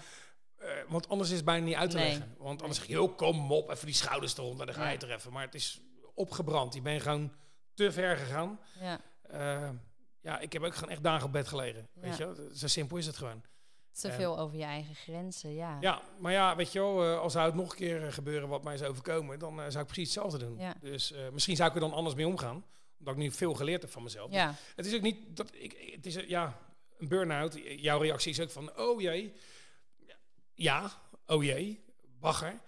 Eh, want anders is het bijna niet uit te Nee. leggen. Want anders zeg je, joh, kom op, even die schouders eronder, dan ga je het er even. Maar het is opgebrand. Je bent gewoon te ver gegaan. ja. Eh, ja, ik heb ook gewoon echt dagen op bed gelegen. Weet je? Zo simpel is het gewoon. Te veel over je eigen grenzen, ja. Ja, maar ja, weet je wel, eh, als zou het nog een keer gebeuren wat mij is overkomen, dan zou ik precies hetzelfde doen. Ja. Dus misschien zou ik er dan anders mee omgaan. Omdat ik nu veel geleerd heb van mezelf. Ja, Het is ook niet dat ik. Het is eh, ja, een burn-out. Jouw reactie is ook van, oh jee. Ja, oh jee, bagger.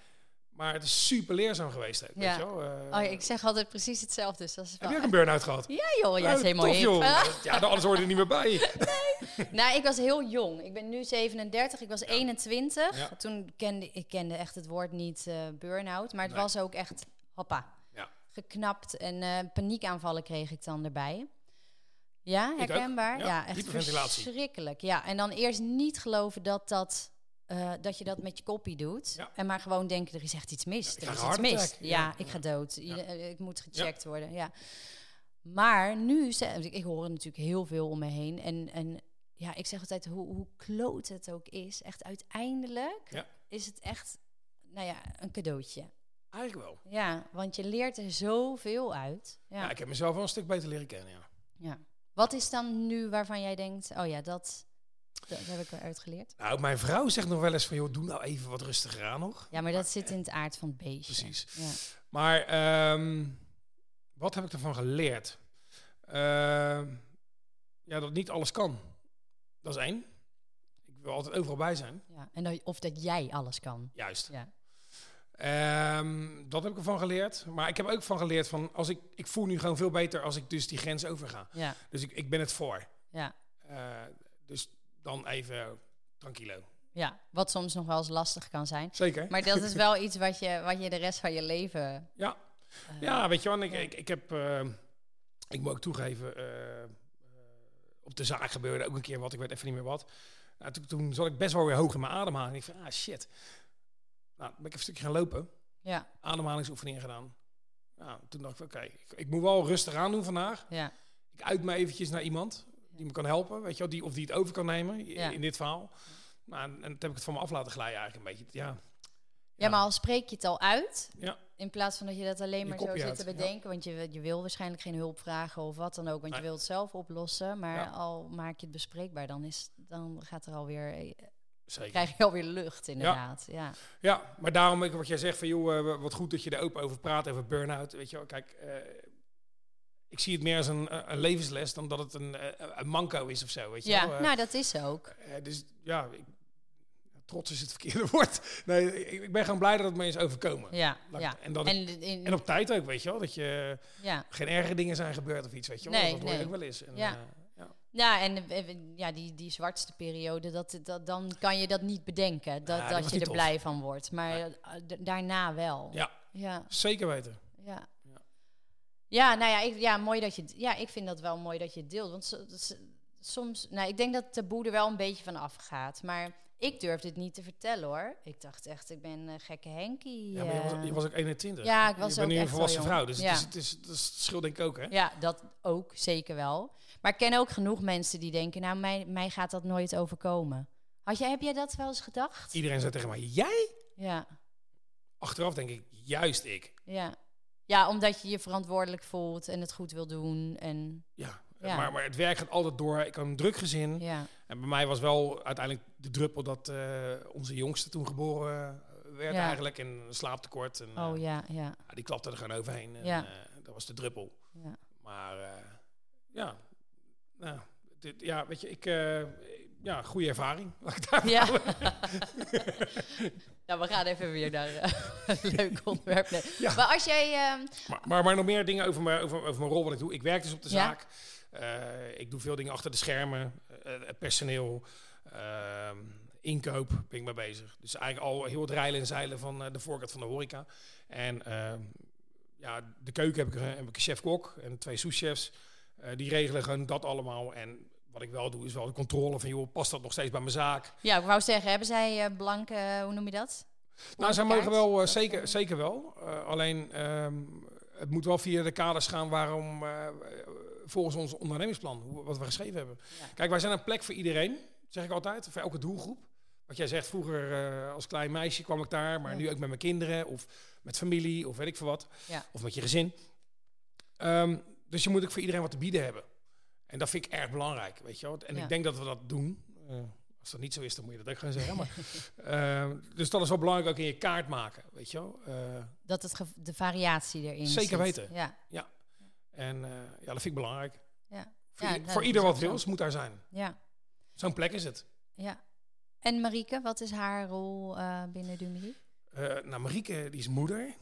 Maar het is super leerzaam geweest ook, Ja. weet je wel. Eh, oh, ik zeg altijd precies hetzelfde. Dus dat is Heb wel... je ook een burn-out gehad? Ja joh, ja, Oh, is helemaal tof, joh. Ja, dan anders hoor je er niet meer bij. nou, ik was heel jong. Ik ben nu 37, ik was 21. Ja. Toen kende ik kende echt het woord niet eh burn-out. Maar het Nee. was ook echt, hoppa. Geknapt. En eh, paniekaanvallen kreeg ik dan erbij. Ja, herkenbaar? Ja, Ja, echt verschrikkelijk. Ja, en dan eerst niet geloven dat, dat, eh, dat je dat met je koppie doet. Ja. En maar gewoon denken, er is echt iets mis. er is iets mis. attack. Ja, Ja. ik ga dood. Ieder- eh, Ik moet gecheckt worden, ja. Maar nu, ik hoor natuurlijk heel veel om me heen. En, en ja, ik zeg altijd, hoe, hoe kloot het ook is, echt uiteindelijk is het echt, nou ja, een cadeautje. Eigenlijk wel. Ja, want je leert er zoveel uit. Ja. Ja. ik heb mezelf wel een stuk beter leren kennen, ja. ja. Wat is dan nu waarvan jij denkt, oh ja, dat, dat heb ik eruit geleerd? Nou, mijn vrouw zegt nog wel eens van, joh, doe nou even wat rustiger aan nog. Ja, maar dat zit in het aard van het beestje. Precies. Ja. Maar ehm, wat heb ik ervan geleerd? Ehm, ja, dat niet alles kan. Dat is één. Ik wil altijd overal bij zijn. Ja. En dat, of dat jij alles kan. Juist. Ja. Ehm, dat heb ik ervan geleerd. Maar ik heb ook van geleerd van, als ik, ik voel nu gewoon veel beter als ik dus die grens overga. Ja. Dus ik, ik ben het voor. Ja. Eh, dus dan even tranquilo. ja, wat soms nog wel eens lastig kan zijn. Zeker. Maar dat is wel iets wat je, wat je de rest van je leven... Ja. eh, Ja, weet je wel, ik, ik, ik heb, eh, ik moet ook toegeven, eh, op de zaak gebeurde ook een keer wat, ik weet even niet meer wat. Nou, toen, toen zat ik best wel weer hoog in mijn ademhaling. Ik van, ah shit. Nou, ben ik even een stukje gaan lopen, Ja, ademhalingsoefeningen gedaan. Nou, toen dacht ik, oké, ik, ik moet wel rustig aan doen vandaag. ja, Ik uit me eventjes naar iemand die me kan helpen, weet je wel, die, of die het over kan nemen Ja. in dit verhaal. Nou, en, en toen heb ik het van me af laten glijden eigenlijk een beetje. Ja, ja, maar al spreek je het al uit... Ja. In plaats van dat je dat alleen maar zo zit te ja. bedenken. Want je, je wil waarschijnlijk geen hulp vragen of wat dan ook. Want je Nee. wil het zelf oplossen. Maar Ja. al maak je het bespreekbaar, dan, is, dan gaat er alweer, eh, zeker. krijg je alweer lucht inderdaad. Ja. Ja, maar daarom wat jij zegt van joh, eh, wat goed dat je er open over praat, over burn-out. Weet je wel, kijk, eh, ik zie het meer als een, eh, een levensles dan dat het een, een manco is of zo. Weet je Ja, wel. Nou dat is ook. dus ja, ik, trots is het verkeerde woord. Nee, ik, ik ben gewoon blij dat het me is overkomen. Ja, ja. ik- en, dat ik- En, in, en op tijd ook, weet je wel, dat je ja. geen erge dingen zijn gebeurd of iets, weet je wel. Nee, dat hoor nee. ook wel eens. En, Ja. Ja. En eh, eh, ja, die, die zwartste periode, dat, dat, dan kan je dat niet bedenken. Dat, Ja, dat je er tof. blij van wordt. Maar eh, daarna wel. ja, Ja, zeker weten. ja. Ja. Nou ja, ik, ja, mooi dat je, het- ja, ik vind dat wel mooi dat je het deelt. Want soms, nou, ik denk dat het taboe er wel een beetje van afgaat. Maar ik durf dit niet te vertellen hoor. Ik dacht echt, ik ben een gekke Henkie. Ja, maar je was, je was ook 21. Ja, ik was je ook nu een volwassen vrouw, dus Ja. het, is, het, is, het, is, het scheelt denk ik ook, hè? Ja, dat ook, zeker wel. Maar ik ken ook genoeg mensen die denken, nou, mij, mij gaat dat nooit overkomen. Had jij, heb jij dat wel eens gedacht? Iedereen zei tegen mij, jij? Ja, Achteraf denk ik, juist ik. ja. Ja, omdat je je verantwoordelijk voelt en het goed wil doen. En, Ja, Ja. Maar, maar het werk gaat altijd door. Ik had een druk gezin. ja, En bij mij was wel uiteindelijk de druppel dat eh, onze jongste toen geboren eh, werd Ja. eigenlijk. En een slaaptekort. En, eh, oh ja, ja, ja, die klapte er gewoon overheen. En, Ja. eh, dat was de druppel. ja. Maar eh, ja, nou, dit, ja, weet je, ik... eh, ja, goede ervaring. Ja. nou, we gaan even weer naar eh, een leuk onderwerp. Nee. Ja. Maar als jij... ehm, Maar, maar, maar nog meer dingen over mijn, over, over mijn rol wat ik doe. Ik werk dus op de Ja. zaak. Eh, ik doe veel dingen achter de schermen. het personeel. Ehm, inkoop ben ik mee bezig. Dus eigenlijk al heel het rijlen en zeilen van de voorkant van de horeca. En ehm, ja, de keuken heb ik, heb ik een chef-kok en twee souschefs. Die regelen gewoon dat allemaal. En wat ik wel doe, is wel de controle van, joh, past dat nog steeds bij mijn zaak? Ja, ik wou zeggen, hebben zij uh, blanke, hoe noem je dat? nou, zij mogen wel, uh, zeker, zeker wel. Alleen, um, het moet wel via de kaders gaan waarom, volgens ons ondernemingsplan, wat we geschreven hebben. Ja. Kijk, wij zijn een plek voor iedereen, zeg ik altijd, voor elke doelgroep. Wat jij zegt, vroeger als klein meisje kwam ik daar, maar ja. nu ook met mijn kinderen of met familie of weet ik veel wat. Ja. Of met je gezin. Um, dus je moet ook voor iedereen wat te bieden hebben. En dat vind ik erg belangrijk, weet je wel. En ik denk dat we dat doen. Uh, als dat niet zo is, dan moet je dat ook gaan zeggen. Maar, uh, dus dat is wel belangrijk ook in je kaart maken, weet je wel. Uh, dat het de variatie erin Zeker zit. weten. Ja. ja. En ja, dat vind ik belangrijk. Ja. Voor, ja, voor ieder wat wil, moet daar zijn. Ja. Zo'n plek is het. Ja. En Marieke, wat is haar rol binnen Dumili? Uh, nou, Marieke, die is moeder.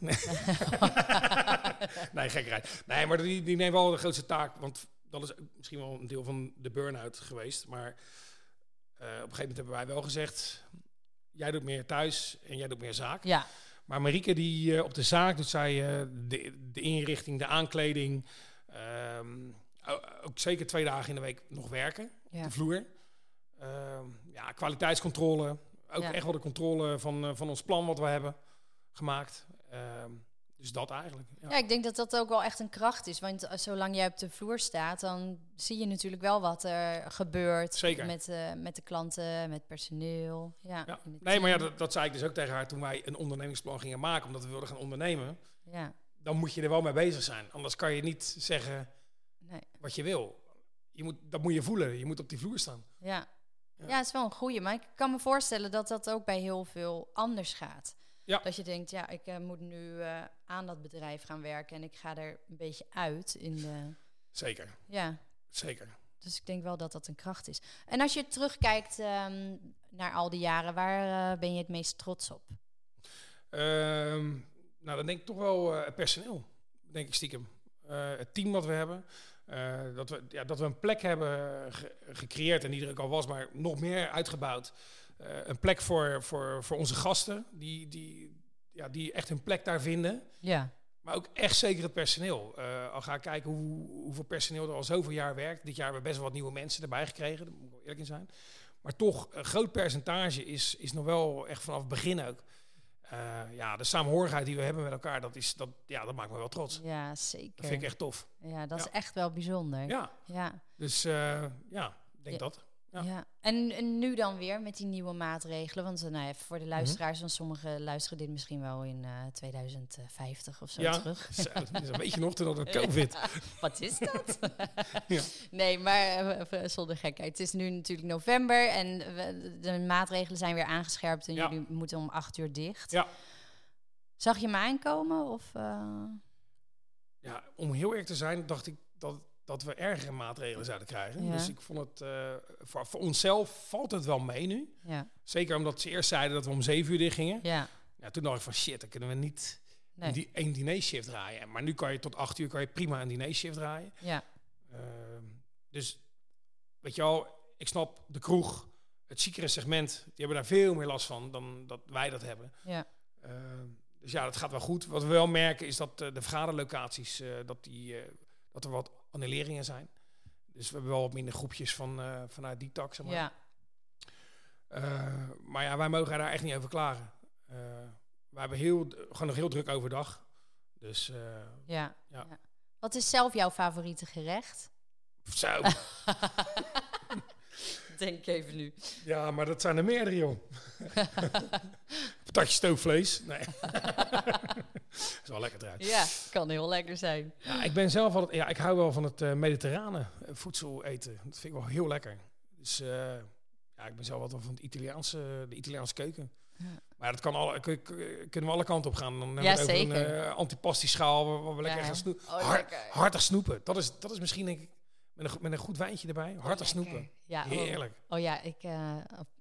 nee, gekkerheid. Nee, maar die, die neemt wel de grootste taak. Want dat is misschien wel een deel van de burn-out geweest. Maar uh, op een gegeven moment hebben wij wel gezegd... jij doet meer thuis en jij doet meer zaak. Ja. Maar Marieke, die uh, op de zaak doet zij de, de, inrichting, de aankleding... Ehm, ook zeker twee dagen in de week nog werken ja. op de vloer. Ehm, ja, kwaliteitscontrole. Ook echt wel de controle van, van ons plan wat we hebben gemaakt. Ehm, dus dat eigenlijk. Ja. ja. ik denk dat dat ook wel echt een kracht is. Want zolang jij op de vloer staat, dan zie je natuurlijk wel wat er gebeurt. Zeker. Met, uh, met de klanten, met personeel. Ja, ja. Nee, maar ja, dat, dat zei ik dus ook tegen haar toen wij een ondernemingsplan gingen maken, omdat we wilden gaan ondernemen. Ja. Dan moet je er wel mee bezig zijn. Anders kan je niet zeggen nee. wat je wil. Je moet, dat moet je voelen. Je moet op die vloer staan. Ja. Ja, ja het is wel een goede. Maar ik kan me voorstellen dat dat ook bij heel veel anders gaat. Ja. Dat je denkt, ja, ik uh, moet nu uh, aan dat bedrijf gaan werken en ik ga er een beetje uit in de... Zeker. Ja. Zeker. Dus ik denk wel dat dat een kracht is. En als je terugkijkt um, naar al die jaren, waar uh, ben je het meest trots op? Um, nou, dan denk ik toch wel het personeel, denk ik stiekem. het team wat we hebben. Dat, we, ja, dat we een plek hebben ge gecreëerd en die er ook al was, maar nog meer uitgebouwd. Eh, een plek voor, voor, voor onze gasten, die, die, ja, die echt hun plek daar vinden. Ja. Maar ook echt zeker het personeel. Uh, al ga ik kijken hoe, hoeveel personeel er al zoveel jaar werkt. Dit jaar hebben we best wel wat nieuwe mensen erbij gekregen, daar moet ik wel eerlijk in zijn. Maar toch, een groot percentage is, is nog wel echt vanaf het begin ook. Uh, ja, de samenhorigheid die we hebben met elkaar, dat, is, dat, ja, dat maakt me wel trots. Ja, zeker. Dat vind ik echt tof. Ja, dat is echt wel bijzonder. Ja. ja. Dus uh, ja, ik denk dat. Ja. En, en, nu dan weer met die nieuwe maatregelen. Want uh, nou ja, voor de mhm. luisteraars, van sommigen luisteren dit misschien wel in uh, eh, 2050 of zo ja, terug. is een beetje nog toen dat COVID. wat is dat? ja. Nee, maar uh, zonder gekheid. Het is nu natuurlijk november en de maatregelen zijn weer aangescherpt en jullie moeten om acht uur dicht. Ja. Zag je me aankomen? Of, Ja, om heel eerlijk te zijn, dacht ik dat dat we ergere maatregelen zouden krijgen. Dus ik vond het uh, voor, voor, onszelf valt het wel mee nu. Ja. Zeker omdat ze eerst zeiden dat we om zeven uur dicht gingen. Ja. ja toen dacht ik van shit, dan kunnen we niet nee. die één dinershift draaien. Maar nu kan je tot acht uur kan je prima een dinershift draaien. Ja. Uh, dus weet je wel, ik snap de kroeg, het ziekere segment, die hebben daar veel meer last van dan dat wij dat hebben. Ja. Uh, dus ja, dat gaat wel goed. Wat we wel merken is dat de vergaderlocaties, dat, die, dat er wat annuleringen zijn. Dus we hebben wel wat minder groepjes van, uh, vanuit die tak, zeg maar. Ja. Uh, maar ja, wij mogen daar echt niet over klagen. Uh, we hebben heel, gewoon nog heel druk overdag. Dus ja. ja. ja. Wat is zelf jouw favoriete gerecht? Zo. Denk even nu. Ja, maar dat zijn er meerdere, joh. Patatje stoofvlees. Nee. is wel lekker eruit. Ja, kan heel lekker zijn. Ja, ik ben zelf altijd, ja, ik hou wel van het uh, mediterrane eh, voedsel eten. Dat vind ik wel heel lekker. Dus uh, ja, ik ben zelf altijd van het Italiaanse, de Italiaanse keuken. Ja. Maar dat kan alle, kunnen we alle kanten op gaan. Dan hebben ja, we zeker. een uh, antipasti schaal waar we lekker gaan snoepen. Oh, Hard, hartig snoepen. Dat is, dat is misschien denk ik met een, met een goed wijntje erbij. Hartig oh, snoepen. Ja, oh. Heerlijk. Oh, oh ja, ik... Uh,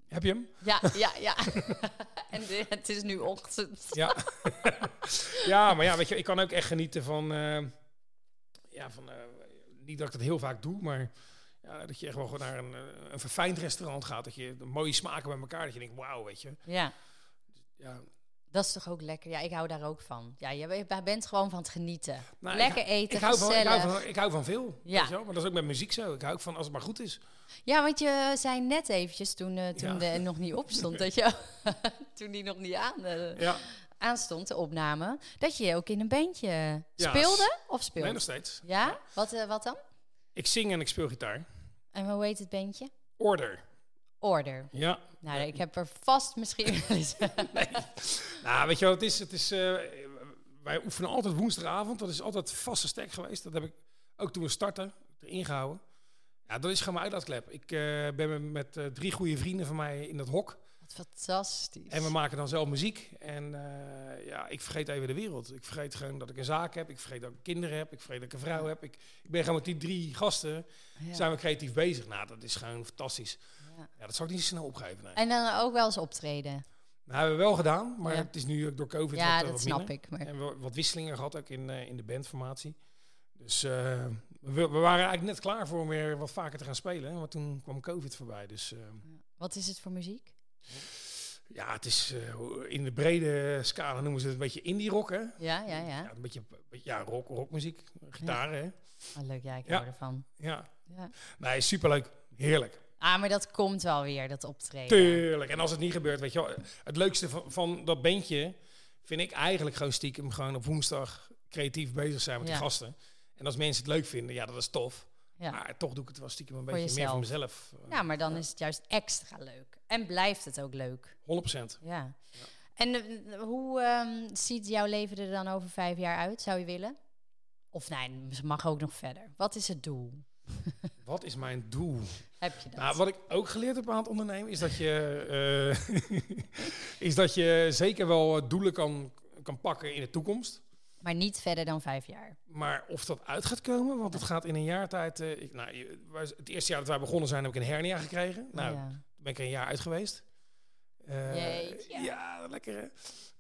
Heb je hem? Ja, ja, ja. en de, het is nu ochtend. ja. ja, maar ja, weet je, ik kan ook echt genieten van... Uh, ja, van... Uh, niet dat ik dat heel vaak doe, maar... Ja, dat je echt wel gewoon naar een, eh, een verfijnd restaurant gaat. Dat je mooie smaken bij elkaar. Dat je denkt, wauw, weet je. Ja, Ja, dat is toch ook lekker. Ja, ik hou daar ook van. Ja, je bent gewoon van het genieten. Nou, lekker ik, eten, ik hou, van, ik, hou van, ik hou van veel. Ja. Weet je wel? Maar dat is ook met muziek zo. Ik hou ook van als het maar goed is. Ja, want je zei net eventjes toen, eh, toen Ja. de nog niet opstond, dat je toen die nog niet aan, eh, Ja, aanstond, de opname, dat je ook in een bandje Ja, speelde of speelde. nee, nog steeds. ja? Wat, eh, wat dan? Ik zing en ik speel gitaar. En hoe heet het bandje? Order. Order. Ja. Nou, ik heb er vast misschien wel eens. Nou, weet je wat het is? Het is eh, wij oefenen altijd woensdagavond. Dat is altijd vaste stek geweest. Dat heb ik ook toen we starten erin gehouden. Ja, dat is gewoon mijn uitlaatklep. Ik eh, ben met, eh, drie goede vrienden van mij in dat hok. Wat fantastisch. En we maken dan zelf muziek. En ja, ik vergeet even de wereld. Ik vergeet gewoon dat ik een zaak heb. Ik vergeet dat ik kinderen heb. Ik vergeet dat ik een vrouw heb. Ik, ik ben gewoon met die drie gasten. Ja. Zijn we creatief bezig. Nou, dat is gewoon fantastisch. Ja. Dat zou ik niet zo snel opgeven. Nee. En dan ook wel eens optreden. Nou, hebben we wel gedaan. Maar Ja. het is nu door COVID ja, wat, eh, dat wat snap ik. Maar... En we wat wisselingen gehad ook in, eh, in de bandformatie. Dus eh, we, we waren eigenlijk net klaar voor om weer wat vaker te gaan spelen. Maar toen kwam COVID voorbij. Dus Wat is het voor muziek? ja, het is in de brede scala noemen ze het een beetje indie rock, hè? Ja, ja, ja. Ja, een beetje, ja, rock, rockmuziek, gitaren, hè? Oh, leuk, ja, ik hou ervan. Ja. Ja. Nee, superleuk. Heerlijk. Ah, maar dat komt wel weer, dat optreden. Tuurlijk. En als het niet gebeurt, weet je wel. Het leukste van, van dat bandje vind ik eigenlijk gewoon stiekem gewoon op woensdag creatief bezig zijn met Ja. die gasten. En als mensen het leuk vinden, ja, dat is tof. Ja. Maar toch doe ik het wel stiekem een Voor beetje meer voor mezelf. Ja, maar dan is het juist extra leuk. En blijft het ook leuk. 100%. Ja. En eh, hoe ehm, ziet jouw leven er dan over vijf jaar uit, zou je willen? Of nee, ze mag ook nog verder. Wat is het doel? Wat is mijn doel? Heb je dat? Nou, wat ik ook geleerd heb aan het ondernemen is dat je, eh, is dat je zeker wel eh, doelen kan, kan pakken in de toekomst. Maar niet verder dan vijf jaar. Maar of dat uit gaat komen, want het gaat in een jaar tijd. ik, nou, het eerste jaar dat wij begonnen zijn, heb ik een hernia gekregen. Nou, ja. ben ik er een jaar uit geweest. Jeetje. ja, lekker. hè?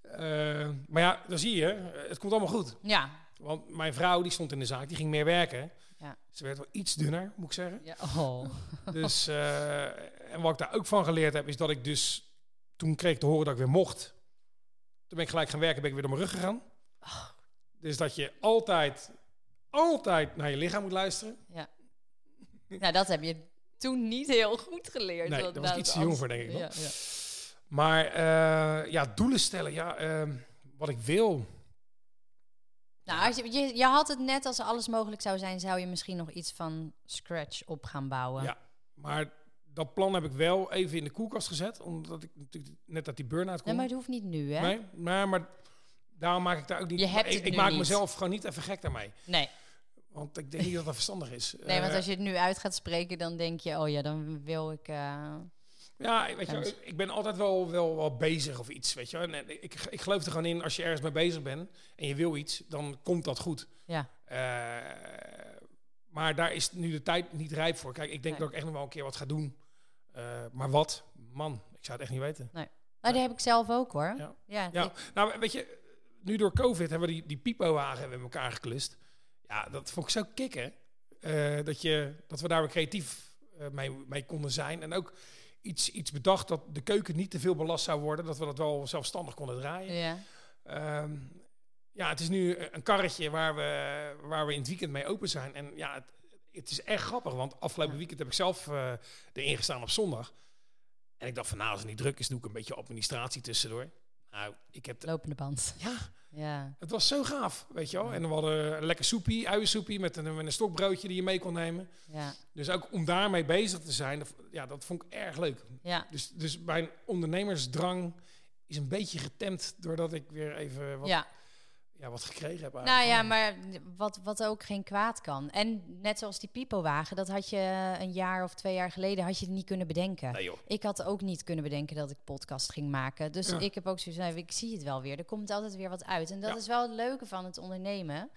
Eh, maar ja, dan zie je, het komt allemaal goed. Ja. Want mijn vrouw die stond in de zaak, die ging meer werken. Ja. Ze werd wel iets dunner, moet ik zeggen. ja. Oh. Dus, eh, en wat ik daar ook van geleerd heb, is dat ik dus... Toen kreeg ik te horen dat ik weer mocht. Toen ben ik gelijk gaan werken, ben ik weer door mijn rug gegaan. Oh. Dus dat je altijd, altijd naar je lichaam moet luisteren. Nou, dat heb je toen niet heel goed geleerd. Nee, daar was iets te jong voor, denk ik. Ja, ja. Maar eh, ja, doelen stellen. Ja, eh, wat ik wil. Nou, als je, je, je had het net als alles mogelijk zou zijn, zou je misschien nog iets van scratch op gaan bouwen. Ja. Maar dat plan heb ik wel even in de koelkast gezet. Omdat ik natuurlijk net uit die burn-out Nee, kom. maar het hoeft niet nu, hè? Nee, maar, maar daarom maak ik daar ook niet... Je hebt ik het ik nu maak niet. mezelf gewoon niet even gek daarmee. Nee. Want ik denk niet dat dat verstandig is. Nee, want Eh, als je het nu uit gaat spreken, dan denk je, oh ja, dan wil ik. eh, Ja, weet je, ik- ben altijd wel, wel, wel bezig of iets, weet je. En ik, ik geloof er gewoon in, als je ergens mee bezig bent en je wil iets, dan komt dat goed. ja. Eh, maar daar is nu de tijd niet rijp voor. Kijk, ik denk Nee. dat ik echt nog wel een keer wat ga doen. Eh, maar wat? Man, ik zou het echt niet weten. Nou, die heb ik zelf ook hoor. Ja. Ja, Ja, ik- nou weet je, nu door COVID hebben we die, die pipowagen met elkaar geklust. Ja, dat vond ik zo kicken. eh, dat, je, dat we daar weer creatief eh, mee, mee konden zijn. En ook iets, iets bedacht dat de keuken niet te veel belast zou worden. Dat we dat wel zelfstandig konden draaien. ja. Ehm, ja, het is nu een karretje waar we, waar we in het weekend mee open zijn. En ja, het, het is echt grappig, want afgelopen weekend heb ik zelf eh erin gestaan op zondag. En ik dacht van, nou, als het niet druk is, doe ik een beetje administratie tussendoor. Nou, ik heb... Lopende band. Ja, Ja. het was zo gaaf, weet je wel. En we hadden een lekker soepie, uiensoepie met een, met een stokbroodje die je mee kon nemen. Ja. Dus ook om daarmee bezig te zijn, dat, ja, dat vond ik erg leuk. Ja. Dus, dus mijn ondernemersdrang is een beetje getemd doordat ik weer even wat, ja. Ja. wat gekregen heb. Nou eigenlijk. ja, maar wat, wat ook geen kwaad kan. En net zoals die pipowagen, dat had je een jaar of twee jaar geleden had je het niet kunnen bedenken. Nee joh. Ik had ook niet kunnen bedenken dat ik podcast ging maken. Dus Ja. ik heb ook zoiets van, ik zie het wel weer. Er komt altijd weer wat uit. En dat Ja. is wel het leuke van het ondernemen.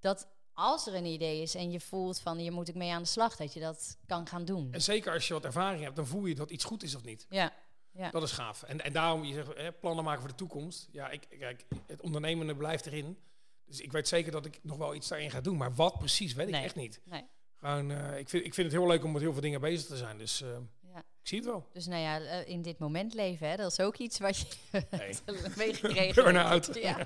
Dat als er een idee is en je voelt van, hier moet ik mee aan de slag, dat je dat kan gaan doen. En zeker als je wat ervaring hebt, dan voel je dat iets goed is of niet. Ja, ja. Dat is gaaf. En, en daarom, je zegt, hè, plannen maken voor de toekomst. Ja, ik, kijk, het ondernemende blijft erin. Dus ik weet zeker dat ik nog wel iets daarin ga doen. Maar wat precies, weet ik echt niet. Nee. Gewoon, eh, ik, vind, ik vind het heel leuk om met heel veel dingen bezig te zijn. Dus eh. Ik zie het wel. Dus nou ja, eh, in dit moment leven, hè, dat is ook iets wat je Nee. meegekregen Burn-out. Ja.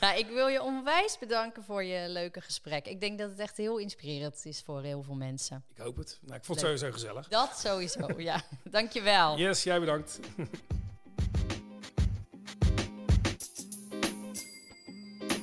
nou, ik wil je onwijs bedanken voor je leuke gesprek. Ik denk dat het echt heel inspirerend is voor heel veel mensen. Ik hoop het. Nou, ik vond het sowieso gezellig. Dat sowieso, ja. Dankjewel. Yes, jij bedankt.